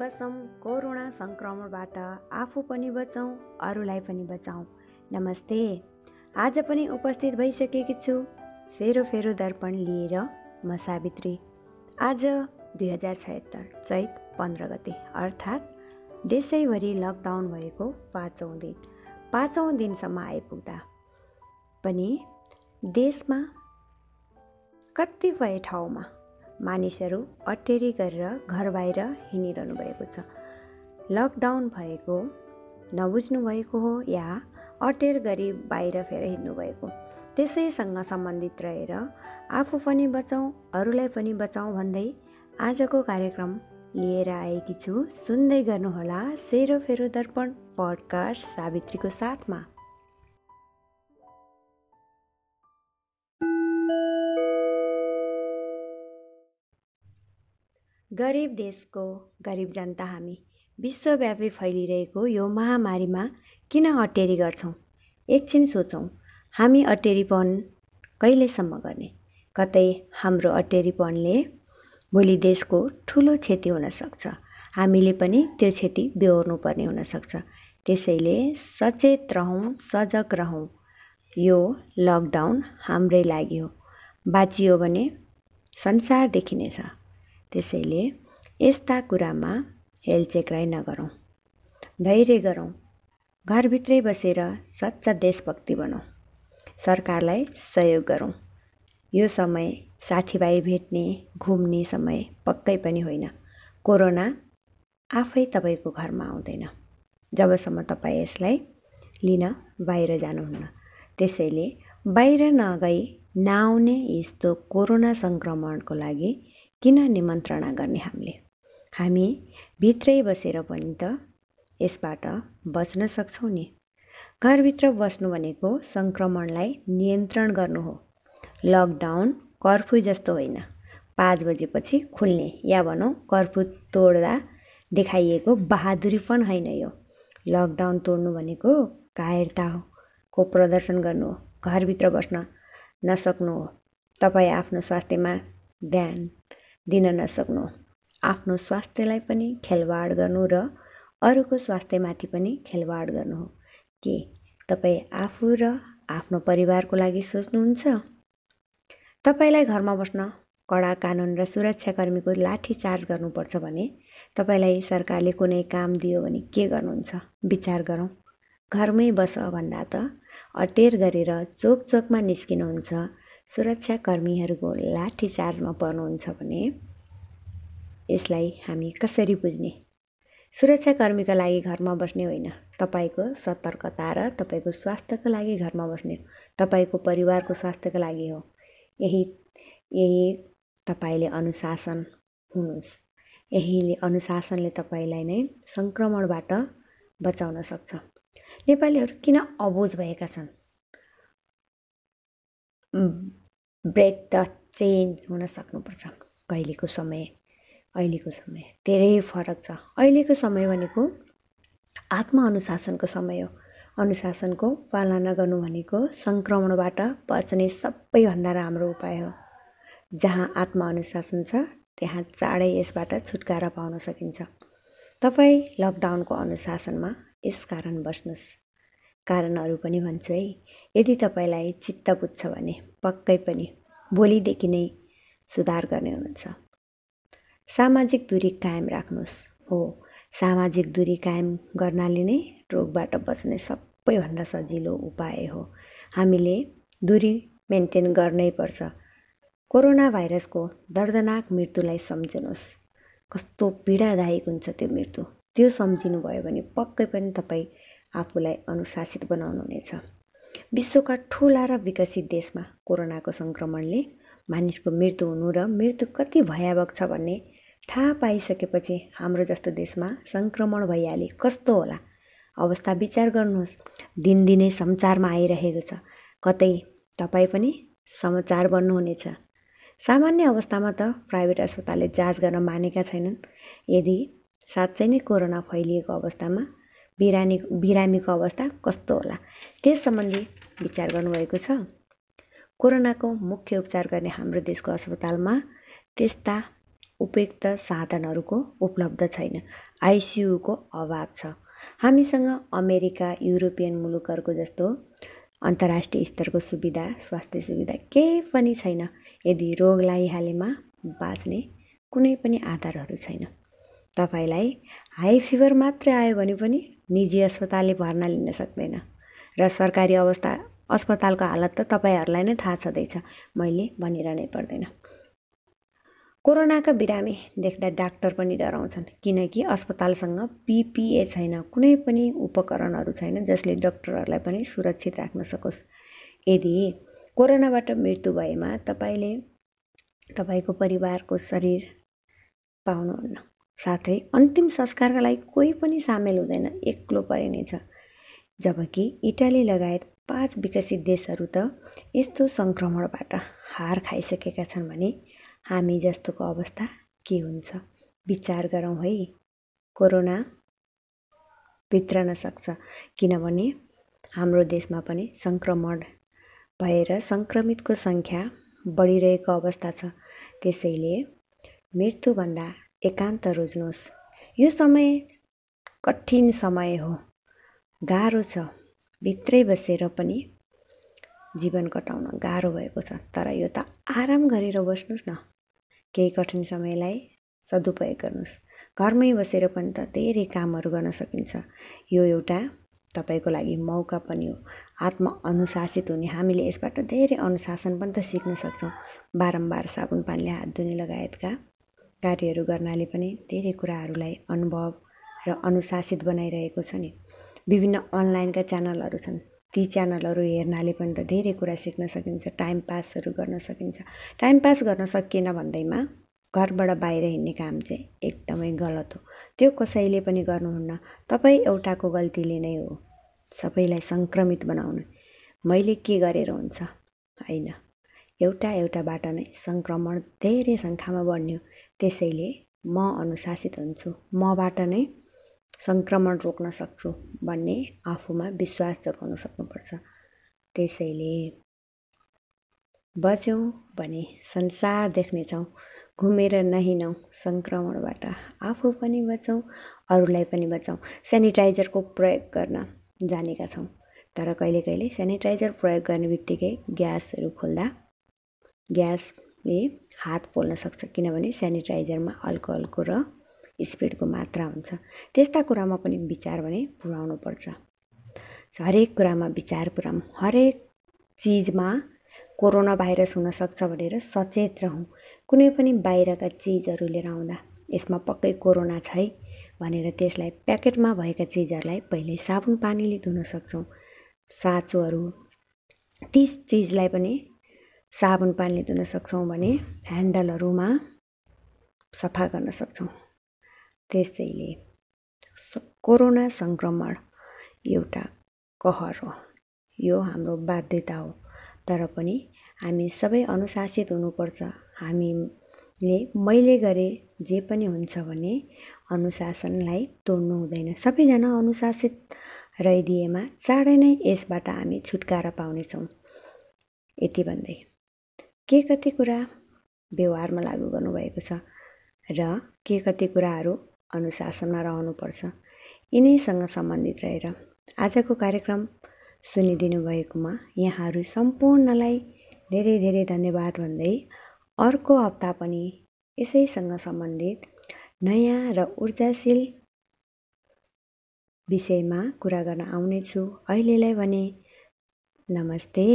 बचौँ corona सङ्क्रमणबाट आफू पनि बचौँ अरूलाई पनि बचाउँ। नमस्ते। आज पनि उपस्थित भइसकेकी छु। सेरो फेरो दर्पण लिएर म सावित्री। आज दुई हजार छयत्तर चैत पन्ध्र गते अर्थात् देशैभरि लकडाउन भएको पाँचौँ दिन। पाँचौँ दिनसम्म आइपुग्दा पनि देशमा कतिपय ठाउँमा मानिसहरू अटेरी गरेर घर बाहिर हिँडिरहनु भएको छ। लकडाउन भएको नबुझ्नु भएको हो या अटेर गरी बाहिर फेर हिँड्नु भएको त्यसैसँग सम्बन्धित रहेर आफू पनि बचाउँ अरूलाई पनि बचाउँ भन्दै आजको कार्यक्रम लिएर आएकी छु। सुन्दै गर्नुहोला सेरो फेरो दर्पण पडकास्ट सावित्रीको साथमा। गरिब देशको गरिब जनता हामी विश्वव्यापी फैलिरहेको यो महामारीमा किन अटेरी गर्छौँ? एकछिन सोचौँ हामी अटेरीपन कहिलेसम्म गर्ने? कतै हाम्रो अटेरीपनले भोलि देशको ठुलो क्षति हुनसक्छ। हामीले पनि त्यो क्षति बेहोर्नु पर्ने हुनसक्छ। त्यसैले सचेत रहौँ सजग रहौँ। यो लकडाउन हाम्रै लागि हो। बाँचियो भने संसार देखिनेछ। त्यसैले यस्ता कुरामा हेलचेक्राइ नगरौँ। धैर्य गरौँ। घरभित्रै बसेर सच्चा देशभक्ति बनाऊ सरकारलाई सहयोग गरौँ। यो समय साथीभाइ भेट्ने घुम्ने समय पक्कै पनि होइन। कोरोना आफै तपाईँको घरमा आउँदैन। जबसम्म तपाईँ यसलाई लिन बाहिर जानुहुन्न। त्यसैले बाहिर नगई नआउने यस्तो कोरोना सङ्क्रमणको लागि किन निमन्त्रणा गर्ने हामीले? हामी भित्रै बसेर पनि त यसबाट बच्न सक्छौँ नि। घरभित्र बस्नु भनेको सङ्क्रमणलाई नियन्त्रण गर्नु हो। लकडाउन कर्फ्यू जस्तो होइन। पाँच बजेपछि खुल्ने या भनौँ कर्फ्यू तोड्दा देखाइएको बहादुरी पनि होइन यो। लकडाउन तोड्नु भनेको कायरता हो प्रदर्शन गर्नु हो। घरभित्र बस्न नसक्नु हो। तपाईँ आफ्नो स्वास्थ्यमा ध्यान दिन नसक्नु। आफ्नो स्वास्थ्यलाई पनि खेलवाड गर्नु र अरूको स्वास्थ्यमाथि पनि खेलवाड गर्नु हो। के तपाईँ आफू र आफ्नो परिवारको लागि सोच्नुहुन्छ? तपाईँलाई घरमा बस्न कडा कानुन र सुरक्षाकर्मीको लाठी चार्ज गर्नुपर्छ भने तपाईँलाई सरकारले कुनै काम दियो भने के गर्नुहुन्छ? विचार गरौँ। घरमै बस भन्दा त अटेर गरेर चोक चोकमा निस्किनुहुन्छ। सुरक्षाकर्मीहरूको लाठी चार्जमा पर्नुहुन्छ भने यसलाई हामी कसरी बुझ्ने? सुरक्षाकर्मीका लागि घरमा बस्ने होइन। तपाईँको सतर्कता र तपाईँको स्वास्थ्यको लागि घरमा बस्ने तपाईँको परिवारको स्वास्थ्यको लागि हो। यही यही तपाईँले अनुशासन हुनुहोस्। यही अनुशासनले तपाईँलाई नै सङ्क्रमणबाट बचाउन सक्छ। नेपालीहरू किन अबुझ भएका छन्? ब्रेक द चेन्ज हुन सक्नुपर्छ। कहिलेको समय अहिलेको समय। धेरै फरक छ। अहिलेको समय भनेको आत्मअनुशासनको समय हो। अनुशासनको पालना गर्नु भनेको सङ्क्रमणबाट बच्ने सबैभन्दा राम्रो उपाय हो। जहाँ आत्मअनुशासन छ त्यहाँ चाँडै यसबाट छुटकारा पाउन सकिन्छ। तपाईँ लकडाउनको अनुशासनमा यसकारण बस्नुहोस्। कारणहरू पनि भन्छु है। यदि तपाईँलाई चित्त बुझ्छ भने पक्कै पनि भोलिदेखि नै सुधार गर्ने हुनुहुन्छ। सामाजिक दूरी कायम राख्नुहोस्। हो सामाजिक दूरी कायम गर्नाले नै रोगबाट बच्ने सबैभन्दा सजिलो उपाय हो। हामीले दूरी मेन्टेन गर्नै पर्छ। कोरोना भाइरसको दर्दनाक मृत्युलाई सम्झनुहोस्। कस्तो पीडादायक हुन्छ त्यो मृत्यु। त्यो सम्झिनु भयो भने पक्कै पनि तपाईँ आफूलाई अनुशासित बनाउनुहुनेछ विश्वका ठुला र विकसित देशमा कोरोनाको सङ्क्रमणले मानिसको मृत्यु हुनु र मृत्यु कति भयावक छ भन्ने थाहा पाइसकेपछि हाम्रो जस्तो देशमा सङ्क्रमण भइहाले कस्तो होला? अवस्था विचार गर्नुहोस्। दिनदिनै समाचारमा आइरहेको छ। कतै तपाईँ पनि समाचार बन्नुहुनेछ सामान्य अवस्थामा त प्राइभेट अस्पतालले जाँच गर्न मानेका छैनन्। यदि साँच्चै नै कोरोना फैलिएको अवस्थामा बिरामी बिरामीको अवस्था कस्तो होला? त्यस सम्बन्धी विचार गर्नुभएको छ। कोरोनाको मुख्य उपचार गर्ने हाम्रो देशको अस्पतालमा त्यस्ता उपयुक्त साधनहरूको उपलब्ध छैन। आइसियुको अभाव छ। हामीसँग अमेरिका युरोपियन मुलुकहरूको जस्तो अन्तर्राष्ट्रिय स्तरको सुविधा स्वास्थ्य सुविधा केही पनि छैन। यदि रोग लगाइहालेमा बाँच्ने कुनै पनि आधारहरू छैन। तपाईँलाई हाई फिभर मात्रै आयो भने पनि निजी अस्पतालले भर्ना लिन सक्दैन। र सरकारी अवस्था अस्पतालको हालत त तपाईँहरूलाई नै थाहा छँदैछ। मैले भनिरहनै पर्दैन। कोरोनाका बिरामी देख्दा डाक्टर पनि डराउँछन्। किनकि अस्पतालसँग पिपिए छैन कुनै पनि उपकरणहरू छैन जसले डक्टरहरूलाई पनि सुरक्षित राख्न सकोस्। यदि कोरोनाबाट मृत्यु भएमा तपाईँले तपाईँको परिवारको शरीर पाउनुहुन्न। साथै अन्तिम संस्कारका लागि कोही पनि सामेल हुँदैन एक्लो परिनेछ जबकि इटाली लगायत पाँच विकसित देशहरू त यस्तो सङ्क्रमणबाट हार खाइसकेका छन् भने हामी जस्तोको अवस्था के हुन्छ? विचार गरौँ है। कोरोना भित्रन सक्छ किनभने हाम्रो देशमा पनि सङ्क्रमण भएर सङ्क्रमितको सङ्ख्या बढिरहेको अवस्था छ। त्यसैले मृत्युभन्दा एकान्त रोज्नुहोस्। यो समय कठिन समय हो। गाह्रो छ। भित्रै बसेर पनि जीवन कटाउन गाह्रो भएको छ। तर यो त आराम गरेर बस्नुहोस् न। केही कठिन समयलाई सदुपयोग गर्नुहोस्। घरमै बसेर पनि त धेरै कामहरू गर्न सकिन्छ। यो एउटा तपाईँको लागि मौका पनि हो। आत्म अनुशासित हुने। हामीले यसबाट धेरै अनुशासन पनि त सिक्न सक्छौँ। बारम्बार साबुन पानीले हात धुने लगायतका कार्यहरू गर्नाले पनि धेरै कुराहरूलाई अनुभव र अनुशासित बनाइरहेको छ नि। विभिन्न अनलाइनका च्यानलहरू छन्। ती च्यानलहरू हेर्नाले पनि त धेरै कुरा सिक्न सकिन्छ टाइम पासहरू गर्न सकिन्छ। टाइम पास गर्न सकिएन भन्दैमा घरबाट बाहिर हिँड्ने काम चाहिँ एकदमै गलत हो। त्यो कसैले पनि गर्नुहुन्न। तपाईँ एउटाको गल्तीले नै हो। सबैलाई सङ्क्रमित बनाउनु। मैले के गरेर हुन्छ? होइन। एउटा एउटाबाट नै सङ्क्रमण धेरै सङ्ख्यामा बढ्ने त्यसैले म अनुशासित हुन्छु। मबाट नै सङ्क्रमण रोक्न सक्छु भन्ने आफूमा विश्वास जगाउन सक्नुपर्छ। त्यसैले बच्यौँ भने संसार देख्नेछौँ घुमेर नहिँडौँ सङ्क्रमणबाट। आफू पनि बचौँ अरूलाई पनि बचाउँ सेनिटाइजरको प्रयोग गर्न जानेका छौँ। तर कहिले कहिले सेनिटाइजर प्रयोग गर्ने बित्तिकै ग्यासहरू खोल्दा ग्यासले हात पोल्न सक्छ किनभने सेनिटाइजरमा अल्कोहलको र स्पिडको मात्रा हुन्छ। त्यस्ता कुरामा पनि विचार भने पुऱ्याउनुपर्छ हरेक कुरामा विचार पुऱ्याउँ हरेक चिजमा कोरोना भाइरस हुनसक्छ भनेर सचेत रहौँ। कुनै पनि बाहिरका चिजहरू लिएर आउँदा यसमा पक्कै कोरोना छ है भनेर त्यसलाई प्याकेटमा भएका चिजहरूलाई पहिले साबुन पानीले धुन सक्छौँ। साँचोहरू ती चिजलाई पनि साबुन पानीले धुन सक्छौँ भने ह्यान्डलहरूमा सफा गर्न सक्छौँ। त्यसैले कोरोना सङ्क्रमण एउटा कहर हो। यो हाम्रो बाध्यता हो। तर पनि हामी सबै अनुशासित हुनुपर्छ। हामीले मैले गरे जे पनि हुन्छ भने अनुशासनलाई तोड्नु हुँदैन। सबैजना अनुशासित रहिदिएमा चाँडै नै यसबाट हामी छुटकारा पाउनेछौँ। यति भन्दै। के कति कुरा व्यवहारमा लागू गर्नुभएको छ र के कति कुराहरू अनुशासनमा रहनुपर्छ यिनैसँग सम्बन्धित रहेर आजको कार्यक्रम सुनिदिनु भएकोमा यहाँहरू सम्पूर्णलाई धेरै धेरै धन्यवाद भन्दै अर्को हप्ता पनि यसैसँग सम्बन्धित नयाँ र ऊर्जाशील विषयमा कुरा गर्न आउनेछु। अहिलेलाई भने नमस्ते।